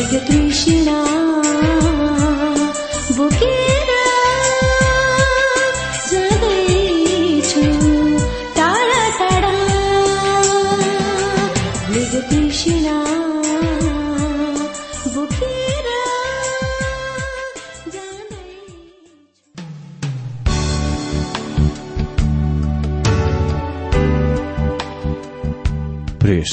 मृग तृष्णा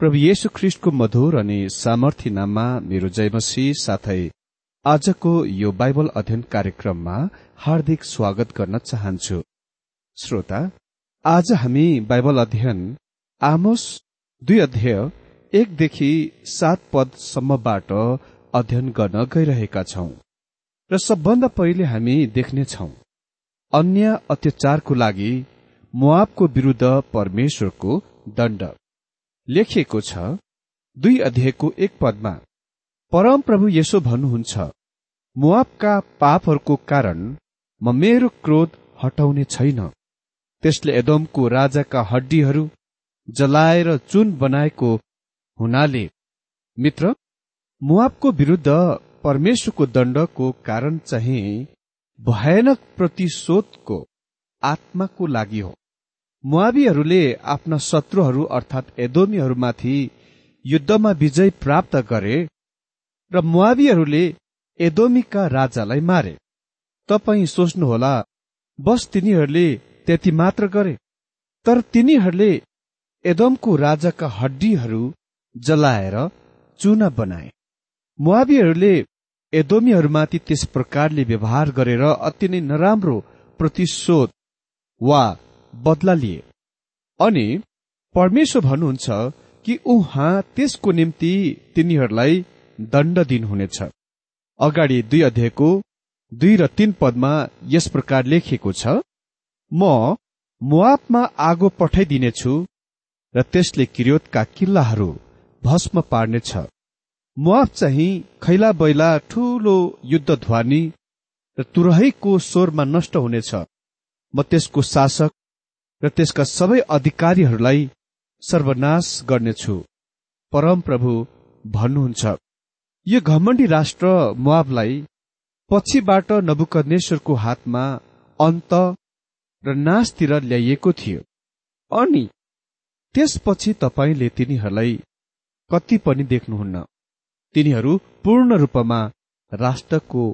प्रभु येशु ख्रिष्टको मधुर अनि सामर्थ्य नाममा मेरो जयमसी साथै आजको यो बाइबल अध्ययन कार्यक्रममा हार्दिक स्वागत गर्न चाहन्छु। श्रोता आज हामी बाइबल अध्ययन आमोस दुई अध्याय एकदेखि सात पदसम्मबाट अध्ययन गर्न गइरहेका छौं र सबभन्दा पहिले हामी देख्नेछौ अन्य अत्याचारको लागि मुआबको विरूद्ध परमेश्वरको दण्ड। लेखिएको छ दुई अध्यायको एक पदमा परम प्रभु यसो भन्नुहुन्छ मुआबका पापहरूको कारण म मेरो क्रोध हटाउने छैन। त्यसले एदोमको राजाका हड्डीहरू जलाएर चुन बनाएको हुनाले। मित्र मुआबको विरूद्ध परमेश्वरको दण्डको कारण चाहिँ भयानक प्रतिशोधको आत्माको लागि हो। मुआबीहरूले आफ्ना शत्रुहरू अर्थात् एदोमीहरूमाथि युद्धमा विजय प्राप्त गरे र मुआबीहरूले एदोमीका राजालाई मारे। तपाई सोच्नुहोला बस तिनीहरूले त्यति मात्र गरे। तर तिनीहरूले एदोमको राजाका हड्डीहरू जलाएर चुना बनाए। मुआबीहरूले एदोमीहरूमाथि त्यस प्रकारले व्यवहार गरेर अति नै नराम्रो प्रतिशोध वा बदला लिए अनि परमेश्वर भन्नुहुन्छ कि उहाँ त्यसको निम्ति तिनीहरूलाई दण्ड दिनुहुनेछ। अगाडि दुई अध्यायको दुई र तीन पदमा यस प्रकार लेखिएको छ म मुआपमा आगो पठाइदिनेछु र त्यसले किरियोतका किल्लाहरू भस्म पार्नेछ। मुआप चाहिँ खैला बैला ठूलो युद्ध ध्वनि र तुरहैको स्वरमा नष्ट हुनेछ। म त्यसको शासक र त्यसका सबै अधिकारीहरूलाई सर्वनाश गर्नेछु। परम प्रभु भन्नुहुन्छ। यो घमण्डी राष्ट्र मुआबलाई पछिबाट नबुकनेश्वरको हातमा अन्त र नाशतिर ल्याइएको थियो। अनि त्यसपछि तपाईँले तिनीहरूलाई कति पनि देख्नुहुन्न। तिनीहरू पूर्ण रूपमा राष्ट्रको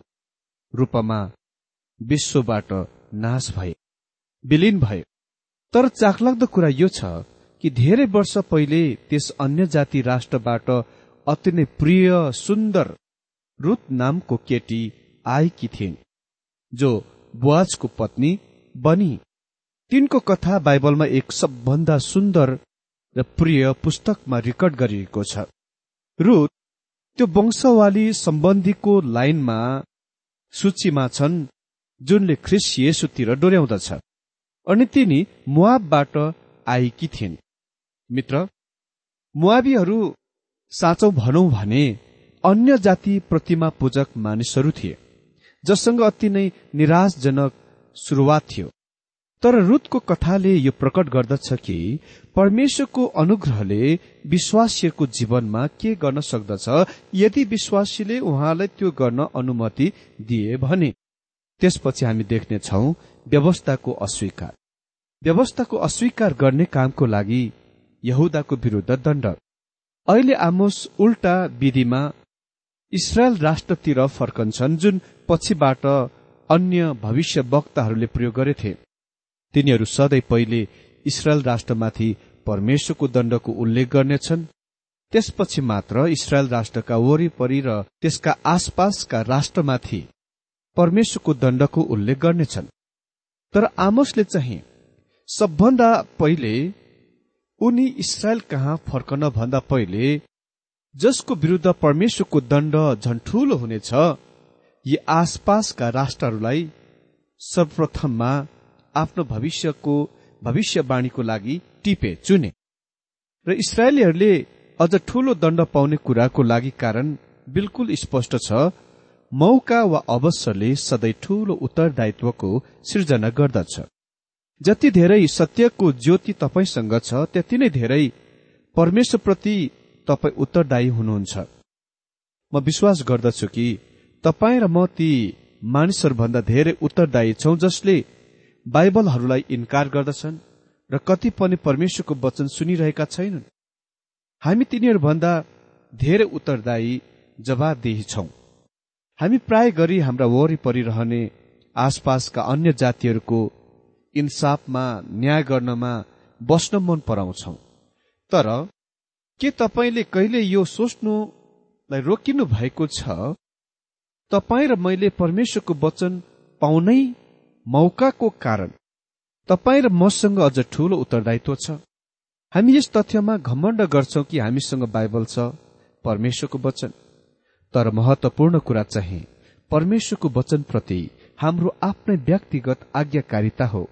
रूपमा विश्वबाट नाश भए विलिन भए। तर चाखलाग्दो कुरा यो छ कि धेरै वर्ष पहिले त्यस अन्य जाति राष्ट्रबाट अति नै प्रिय सुन्दर रुत नामको केटी आएकी थिइन् जो बुवाजको पत्नी बनी। तिनको कथा बाइबलमा एक सबभन्दा सुन्दर र प्रिय पुस्तकमा रेकर्ड गरिएको छ। रुत त्यो वंशवाली सम्बन्धीको लाइनमा सूचीमा छन् जुनले ख्रिस येसुतिर डोर्याउँदछ। अनि तिनी मुआबबाट आएकी थिइन्। मित्र मुआबीहरू साँचौ भनौं भने अन्य जाति प्रतिमा पूजक मानिसहरू थिए जससँग अति नै निराशजनक सुरुवात थियो। तर रुतको कथाले यो प्रकट गर्दछ कि परमेश्वरको अनुग्रहले विश्वासीहरूको जीवनमा के गर्न सक्दछ यदि विश्वासीले उहाँलाई त्यो गर्न अनुमति दिए भने। त्यसपछि हामी देख्नेछौ व्यवस्थाको अस्वीकार। व्यवस्थाको अस्वीकार गर्ने कामको लागि यहुदाको विरूद्ध दण्ड। अहिले आमोस उल्टा विधिमा इसरायल राष्ट्रतिर फर्कन्छन् जुन पछिबाट अन्य भविष्य वक्ताहरूले प्रयोग गरेथे। तिनीहरू सधैँ पहिले इसरायल राष्ट्रमाथि परमेश्वरको दण्डको उल्लेख गर्नेछन्। त्यसपछि मात्र इसरायल राष्ट्रका वरिपरि र त्यसका आसपासका राष्ट्रमाथि परमेश्वरको दण्डको उल्लेख गर्नेछन्। तर आमोसले चाहिँ सबभन्दा पहिले उनी इसरायल कहाँ फर्कन भन्दा पहिले जसको विरूद्ध परमेश्वरको दण्ड झन् ठूलो हुनेछ यी आसपासका राष्ट्रहरूलाई सर्वप्रथममा आफ्नो भविष्यको भविष्यवाणीको लागि टिपे चुने। र इसरायलीहरूले अझ ठूलो दण्ड पाउने कुराको लागि कारण बिल्कुल स्पष्ट छ मौका वा अवसरले सधैँ ठूलो उत्तरदायित्वको सिर्जना गर्दछ। जति धेरै सत्यको ज्योति तपाईँसँग छ त्यति नै धेरै परमेश्वरप्रति तपाईँ उत्तरदायी हुनुहुन्छ। म विश्वास गर्दछु कि तपाईँ र म ती मानिसहरूभन्दा धेरै उत्तरदायी छौं जसले बाइबलहरूलाई इन्कार गर्दछन् र कति पनि परमेश्वरको वचन सुनिरहेका छैनन्। हामी तिनीहरूभन्दा धेरै उत्तरदायी जवाबदेही छौं। हामी प्राय गरी हाम्रा वरिपरि रहने आसपासका अन्य जातिहरूको इन्साफमा न्याय गर्नमा बस्न मन पराउँछौ। तर के तपाईँले कहिले यो सोच्नुलाई रोकिनु भएको छ? तपाईँ र मैले परमेश्वरको वचन पाउनै मौकाको कारण तपाईँ र मसँग अझ ठूलो उत्तरदायित्व छ। हामी यस तथ्यमा घमण्ड गर्छौं कि हामीसँग बाइबल छ परमेश्वरको वचन। तर महत्वपूर्ण कुरा चाहिँ परमेश्वरको वचनप्रति हाम्रो आफ्नै व्यक्तिगत आज्ञाकारिता हो।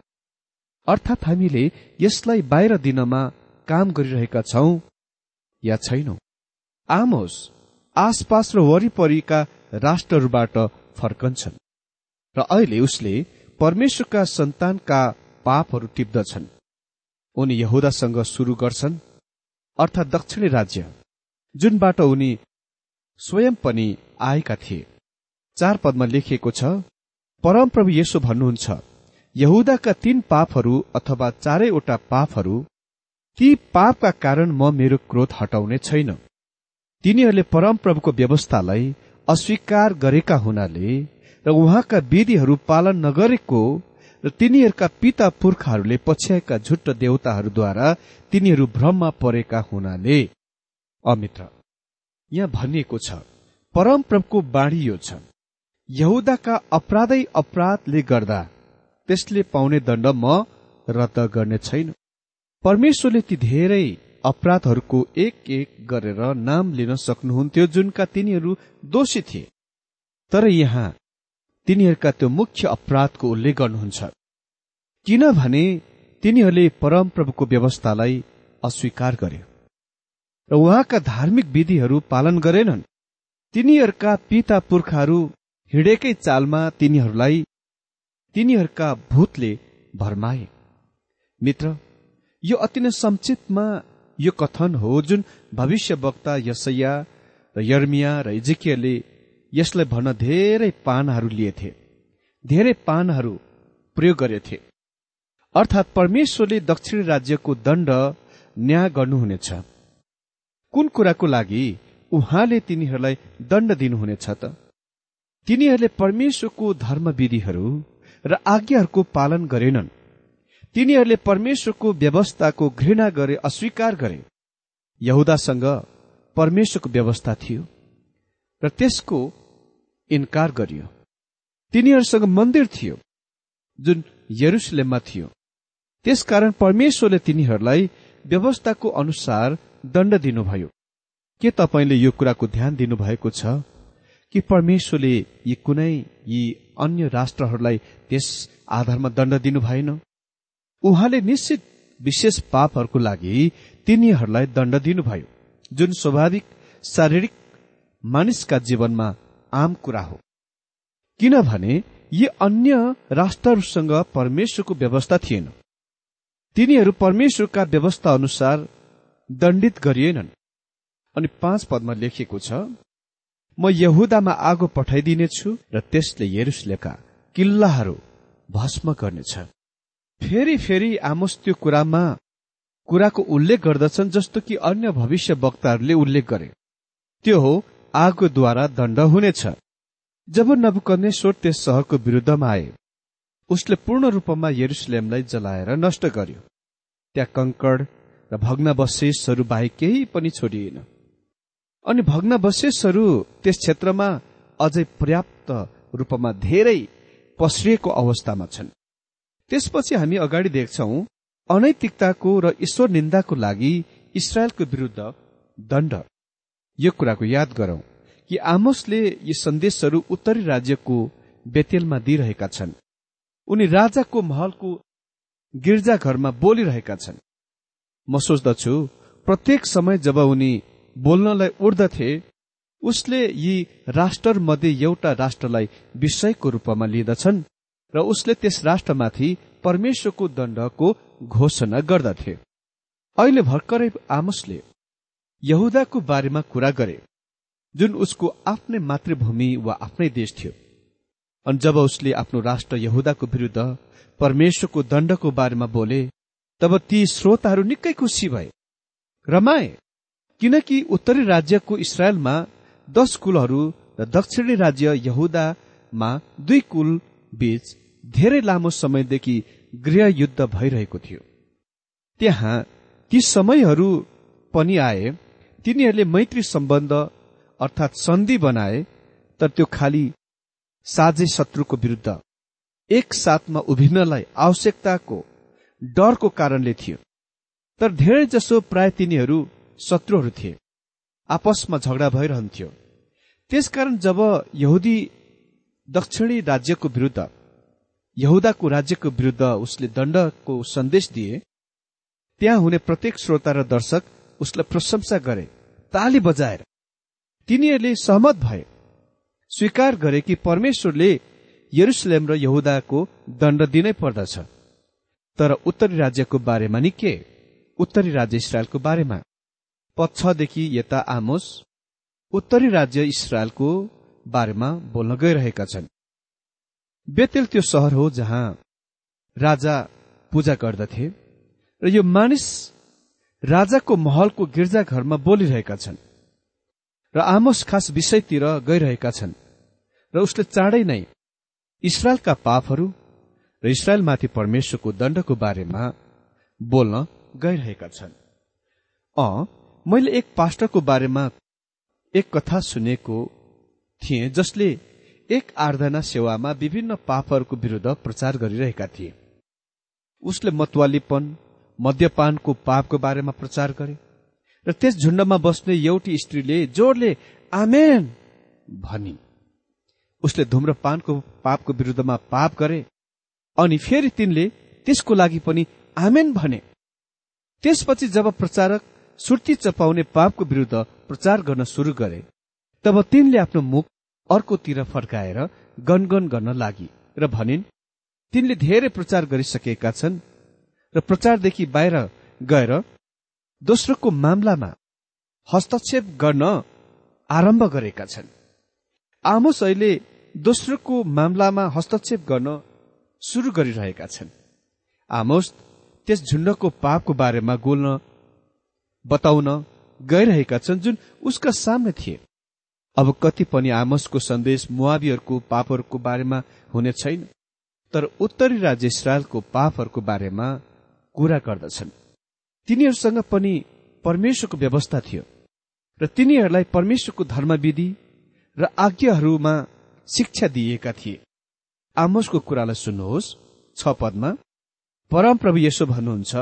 अर्थात् हामीले यसलाई बाहिर दिनमा काम गरिरहेका छौं या छैनौं। आमोस आसपास र वरिपरिका राष्ट्रहरूबाट फर्कन्छन् र अहिले उसले परमेश्वरका सन्तानका पापहरू टिप्दछन्। उनी यहुदासँग सुरु गर्छन् अर्थात् दक्षिणी राज्य जुनबाट उनी स्वयं पनि आएका थिए। चार पदमा लेखिएको छ परमप्रभु यसो भन्नुहुन्छ यहुदाका तीन पापहरू अथवा चारैवटा पापहरू ती पापका कारण म मेरो क्रोध हटाउने छैन। तिनीहरूले परमप्रभुको व्यवस्थालाई अस्वीकार गरेका हुनाले र उहाँका विधिहरू पालन नगरेको र तिनीहरूका पिता पुर्खाहरूले पछ्याएका झुट्ट देवताहरूद्वारा तिनीहरू भ्रममा परेका हुनाले। अमित्र। यहाँ भनिएको छ परमप्रभुको बाणी यो छ। यहुदाका अपराधै अपराधले गर्दा त्यसले पाउने दण्ड म रद्द गर्ने छैन। परमेश्वरले ती धेरै अपराधहरूको एक एक गरेर नाम लिन सक्नुहुन्थ्यो जुनका तिनीहरू दोषी थिए। तर यहाँ तिनीहरूका त्यो मुख्य अपराधको उल्लेख गर्नुहुन्छ। किनभने तिनीहरूले परमप्रभुको व्यवस्थालाई अस्वीकार गरे र उहाँका धार्मिक विधिहरू पालन गरेनन्। तिनीहरूका पिता पुर्खाहरू हिँडेकै चालमा तिनीहरूलाई तिनीहरूका भूतले भरमाए। मित्र यो अति नै संक्षिप्तमा यो कथन हो जुन भविष्य वक्ता यसैया र यर्मिया र इजिकियले यसलाई भन्न धेरै पानहरू लिएथे धेरै पानहरू प्रयोग गरेथे। अर्थात् परमेश्वरले दक्षिण राज्यको दण्ड न्याय गर्नुहुनेछ। कुन कुराको लागि उहाँले तिनीहरूलाई दण्ड दिनुहुनेछ त? तिनीहरूले परमेश्वरको धर्मविधिहरू र आज्ञाहरूको पालन गरेनन्। तिनीहरूले परमेश्वरको व्यवस्थाको घृणा गरे अस्वीकार गरे। यहुदासँग परमेश्वरको व्यवस्था थियो र त्यसको इन्कार गरियो। तिनीहरूसँग मन्दिर थियो जुन यरुसलेममा थियो। त्यसकारण परमेश्वरले तिनीहरूलाई व्यवस्थाको अनुसार दण्ड दिनुभयो। के तपाईँले यो कुराको ध्यान दिनुभएको छ कि परमेश्वरले यी कुनै यी अन्य राष्ट्रहरूलाई त्यस आधारमा दण्ड दिनु भएन? उहाँले निश्चित विशेष पापहरूको लागि तिनीहरूलाई दण्ड दिनुभयो जुन स्वाभाविक शारीरिक मानिसका जीवनमा आम कुरा हो। किनभने यी अन्य राष्ट्रहरूसँग परमेश्वरको व्यवस्था थिएन। तिनीहरू परमेश्वरका व्यवस्था अनुसार दण्डित गरिएनन्। अनि पाँच पदमा लेखिएको छ म यहुदामा आगो पठाइदिनेछु र त्यसले यरुसलेका किल्लाहरू भस्म गर्नेछ। फेरि फेरि आमोस त्यो कुरामा कुराको उल्लेख गर्दछन् जस्तो कि अन्य भविष्य वक्ताहरूले उल्लेख गरे। त्यो हो आगोद्वारा दण्ड हुनेछ। जब नबुकनेश्वर त्यस सहरको विरुद्धमा आए उसले पूर्ण रूपमा यरुसलेमलाई जलाएर नष्ट गर्यो। त्यहाँ कंकड र भग्नावशेषहरू बाहेक केही पनि छोडिएन। अनि भग्नावशेषहरू त्यस क्षेत्रमा अझै पर्याप्त रूपमा धेरै पस्रिएको अवस्थामा छन्। त्यसपछि हामी अगाडि देख्छौ अनैतिकताको र ईश्वर निन्दाको लागि इसरायलको विरुद्ध दण्ड। यो कुराको याद गरौं कि आमोसले यी सन्देशहरू उत्तरी राज्यको बेतेलमा दिइरहेका छन्। उनी राजाको महलको गिर्जाघरमा बोलिरहेका छन्। म सोच्दछु प्रत्येक समय जब उनी बोल्नलाई उड्दथे उसले यी राष्ट्र मध्ये एउटा राष्ट्रलाई विषयको रूपमा लिँदछन् र उसले त्यस राष्ट्रमाथि परमेश्वरको दण्डको घोषणा गर्दथे। अहिले भर्खरै आमसले यहुदाको बारेमा कुरा गरे जुन उसको आफ्नै मातृभूमि वा आफ्नै देश थियो। अनि जब उसले आफ्नो राष्ट्र यहुदाको विरुद्ध परमेश्वरको दण्डको बारेमा बोले तब ती श्रोताहरू निकै खुसी भए। रमाए किनकि उत्तरी राज्यको इसरायलमा दश कुलहरू र दक्षिणी राज्य यहुदामा दुई कुल बीच धेरै लामो समयदेखि गृह युद्ध भइरहेको थियो। त्यहाँ ती समयहरू पनि आए तिनीहरूले मैत्री सम्बन्ध अर्थात् सन्धि बनाए तर त्यो खालि साझे शत्रुको विरुद्ध। एक साथमा उभिनलाई आवश्यकताको डरको कारणले थियो। तर धेरै जसो प्राय तिनीहरू शत्रुहरू थिए। आपसमा झगडा भइरहन्थ्यो। त्यसकारण जब यहुदी दक्षिणी राज्यको विरुद्ध यहुदाको राज्यको विरुद्ध उसले दण्डको सन्देश दिए त्यहाँ हुने प्रत्येक श्रोता र दर्शक उसलाई प्रशंसा गरे ताली बजाएर। तिनीहरूले सहमत भए। स्वीकार गरे कि परमेश्वरले यरुसलेम र यहुदाको दण्ड दिनै पर्दछ। तर उत्तरी राज्यको बारेमा नि के? उत्तरी राज्य इसरायलको बारेमा। पछदेखि यता आमोस। उत्तरी राज्य इसरायलको बारेमा बोल्न गइरहेका छन्। बेतेल त्यो सहर हो जहाँ राजा पूजा गर्दथे र यो मानिस राजाको महलको गिर्जाघरमा बोलिरहेका छन् र आमोस खास विषयतिर गइरहेका छन् र उसले चाँडै नै इसरायलका पापहरू र इसरायलमाथि परमेश्वरको दण्डको बारेमा बोल्न गइरहेका छन्। अ मैले एक पास्टरको बारेमा एक कथा सुनेको थिएँ जसले एक आराधना सेवामा विभिन्न पापहरूको विरूद्ध प्रचार गरिरहेका थिए। उसले मतवालीपन मद्यपानको पापको बारेमा प्रचार गरे र त्यस झुण्डमा बस्ने एउटी स्त्रीले जोडले आमेन! भनी। उसले धुम्रपानको पापको विरुद्धमा पाप गरे अनि फेरि तिनले त्यसको लागि पनि आमेन भने। त्यसपछि जब प्रचारक सुर्ती चपाउने पापको विरुद्ध प्रचार गर्न सुरु गरे तब तिनले आफ्नो मुख अर्कोतिर फर्काएर गनगन गर्न लागि र भनिन् तिनले धेरै प्रचार गरिसकेका छन् र प्रचारदेखि बाहिर गएर दोस्रोको मामलामा हस्तक्षेप गर्न आरम्भ गरेका छन्। आमोस अहिले दोस्रोको मामलामा हस्तक्षेप गर्न सुरु गरिरहेका छन्। आमोस त्यस झुण्डको पापको बारेमा गोल्न बताउन गइरहेका छन् जुन उसका सामने थिए। अब कति पनि आमसको सन्देश मुवाबीहरूको पापहरूको बारेमा हुने छैन तर उत्तरी राज्य इसरायलको पापहरूको बारेमा कुरा गर्दछन्। तिनीहरूसँग पनि परमेश्वरको व्यवस्था थियो र तिनीहरूलाई परमेश्वरको धर्मविधि र आज्ञाहरूमा शिक्षा दिएका थिए। आमोसको कुरालाई सुन्नुहोस्। छ पदमा परमप्रभु यसो भन्नुहुन्छ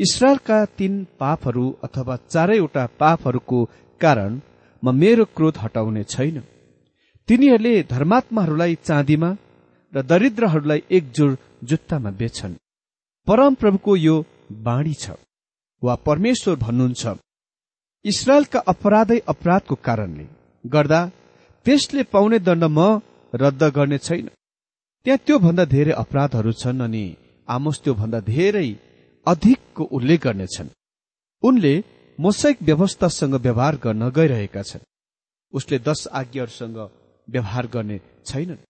इसरायलका तीन पापहरू अथवा चारैवटा पापहरूको कारण म मेरो क्रोध हटाउने छैन। तिनीहरूले धर्मात्माहरूलाई चाँदीमा र दरिद्रहरूलाई एकजोड जुत्तामा बेच्छन्। परमप्रभुको यो बाणी छ वा परमेश्वर भन्नुहुन्छ इसरायलका अपराधै अपराधको कारणले गर्दा त्यसले पाउने दण्ड म रद्द गर्ने छैन। त्यहाँ त्योभन्दा धेरै अपराधहरू छन् अनि आमोस त्योभन्दा धेरै अधिकको उल्लेख गर्नेछन्। उनले मोसैक व्यवस्थासँग व्यवहार गर्न गइरहेका छन्। उसले दश आज्ञाहरूसँग व्यवहार गर्ने छैनन्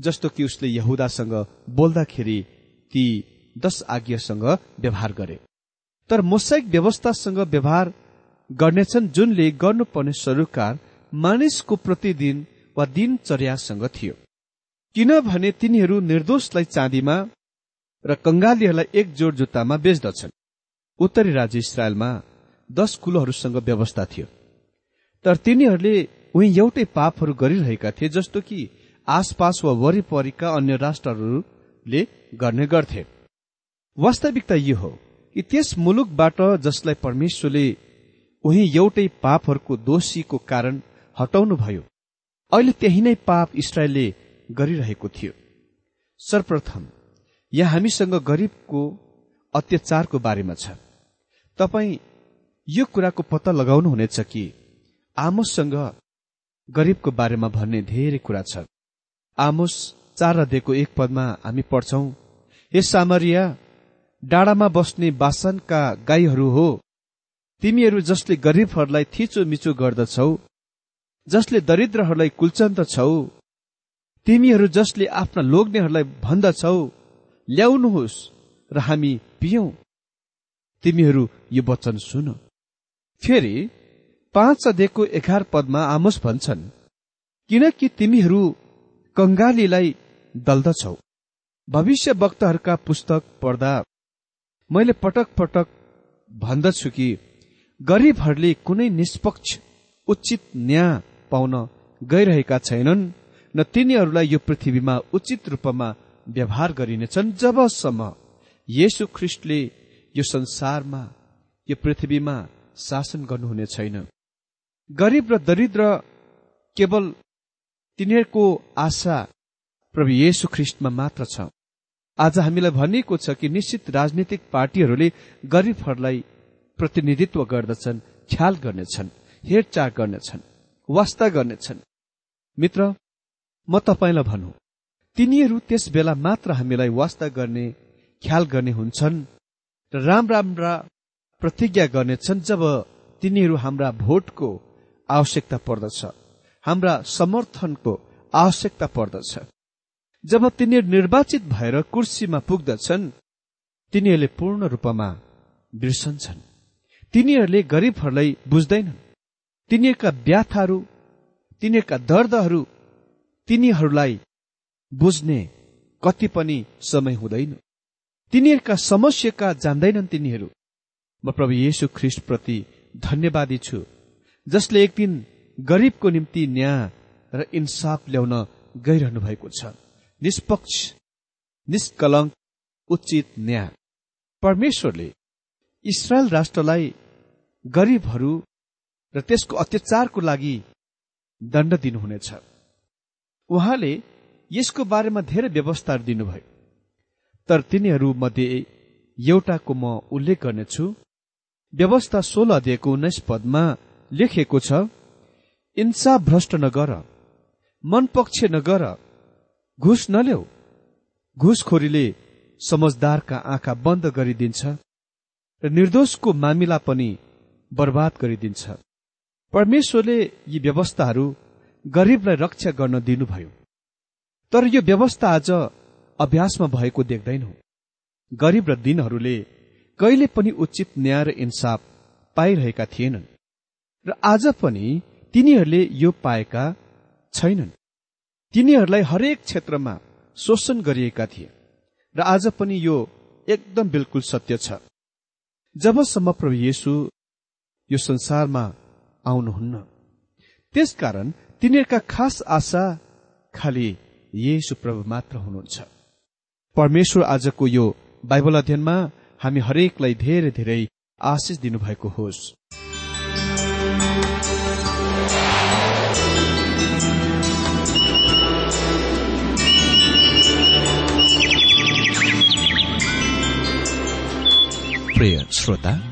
जस्तो कि उसले यहुदासँग बोल्दाखेरि ती दश आज्ञासँग व्यवहार गरे। तर मोसाइक व्यवस्थासँग व्यवहार गर्नेछन् जुनले गर्नुपर्ने सरोकार मानिसको प्रतिदिन वा दिनचर्यासँग थियो। किनभने तिनीहरू निर्दोषलाई चाँदीमा र कंगालीहरूलाई एक जोड जुत्तामा बेच्दछन्। उत्तरी राज्य इसरायलमा दश कुलोहरूसँग व्यवस्था थियो। तर तिनीहरूले उही एउटै पापहरू गरिरहेका थिए जस्तो कि आसपास वा वरिपरिका अन्य राष्ट्रहरूले गर्ने गर्थे। वास्तविकता यो हो कि त्यस मुलुकबाट जसलाई परमेश्वरले उही एउटै पापहरूको दोषीको कारण हटाउनु भयो अहिले त्यही नै पाप इसरायलले गरिरहेको थियो। सर्वप्रथम यहाँ हामीसँग गरिबको अत्याचारको बारेमा छ। तपाईँ यो कुराको पत्ता लगाउनुहुनेछ कि आमोससँग गरिबको बारेमा भन्ने धेरै कुरा छ। आमोस चार अध्ययको एक पदमा हामी पढ्छौं हे सामरिया डाँडामा बस्ने बासनका गाईहरू हो। तिमीहरू जसले गरिबहरूलाई थिचोमिचो गर्दछौ जसले दरिद्रहरूलाई कुल्चन्दछौ तिमीहरू जसले आफ्ना लोग्नेहरूलाई भन्दछौ ल्याउनुहोस् र हामी पियौं। तिमीहरू यो वचन सुन। फेरि पाँच अध्ययको एघार पदमा आमोस भन्छन् किनकि तिमीहरू कंगालीलाई दल्दछौ। भविष्य वक्ताहरूका पुस्तक पढ्दा मैले पटक पटक भन्दछु कि गरिबहरूले कुनै निष्पक्ष उचित न्याय पाउन गइरहेका छैनन्। न तिनीहरूलाई यो पृथ्वीमा उचित रूपमा व्यवहार गरिनेछन् जबसम्म येशु ख्रिस्टले यो संसारमा यो पृथ्वीमा शासन गर्नुहुने छैन। गरिब र दरिद्र केवल तिनीहरूको आशा प्रभु येशु ख्रिस्टमा मात्र छ। आज हामीलाई भनिएको छ कि निश्चित राजनीतिक पार्टीहरूले गरिबहरूलाई प्रतिनिधित्व गर्दछन् ख्याल गर्नेछन् हेरचाह गर्नेछन् वास्ता गर्नेछन्। मित्र म तपाईँलाई भनौँ। तिनीहरू त्यस बेला मात्र हामीलाई वास्ता गर्ने ख्याल गर्ने हुन्छन् र राम्रा राम्रा प्रतिज्ञा गर्नेछन् जब तिनीहरू हाम्रा भोटको आवश्यकता पर्दछ हाम्रा समर्थनको आवश्यकता पर्दछ। जब तिनीहरू निर्वाचित भएर कुर्सीमा पुग्दछन् तिनीहरूले पूर्ण रूपमा बिर्सन्छन्। तिनीहरूले गरिबहरूलाई बुझ्दैनन्। तिनीहरूका व्याथाहरू तिनीहरूका दर्दहरू तिनीहरूलाई बुझ्ने कति पनि समय हुँदैन। तिनीहरूका समस्याका जान्दैनन् तिनीहरू। म प्रभु येशु ख्रिस्ट प्रति धन्यवादी छु जसले एक दिन गरिबको निम्ति न्याय र इन्साफ ल्याउन गइरहनु भएको छ। निष्पक्ष निष्कलङ्क उचित न्याय। परमेश्वरले इसरायल राष्ट्रलाई गरिबहरू र त्यसको अत्याचारको लागि दण्ड दिनुहुनेछ। उहाँले यसको बारेमा धेरै व्यवस्थाहरू दिनुभयो। तर तिनीहरू मध्ये एउटाको म उल्लेख गर्नेछु। व्यवस्था सोह्र अध्ययको उन्नाइस पदमा लेखिएको छ इन्साफ भ्रष्ट नगर मनपक्ष नगर घुस नल्याउ। घुसखोरीले समझदारका आँखा बन्द गरिदिन्छ र निर्दोषको मामिला पनि बर्बाद गरिदिन्छ। परमेश्वरले यी व्यवस्थाहरू गरिबलाई रक्षा गर्न दिनुभयो। तर यो व्यवस्था आज अभ्यासमा भएको देख्दैनौ। गरिब र दिनहरूले कहिले पनि उचित न्याय र इन्साफ पाइरहेका थिएनन्। र आज पनि तिनीहरूले यो पाएका छैनन्। तिनीहरूलाई हरेक क्षेत्रमा शोषण गरिएका थिए। र आज पनि यो एकदम बिल्कुल सत्य छ। जबसम्म प्रभु येशु यो संसारमा आउनुहुन्न त्यसकारण तिनीहरूका खास आशा खालि येशु प्रभु मात्र हुनुहुन्छ। परमेश्वर आजको यो बाइबल अध्ययनमा हामी हरेकलाई धेरै धेरै आशिष दिनुभएको होस्। प्रिय श्रोता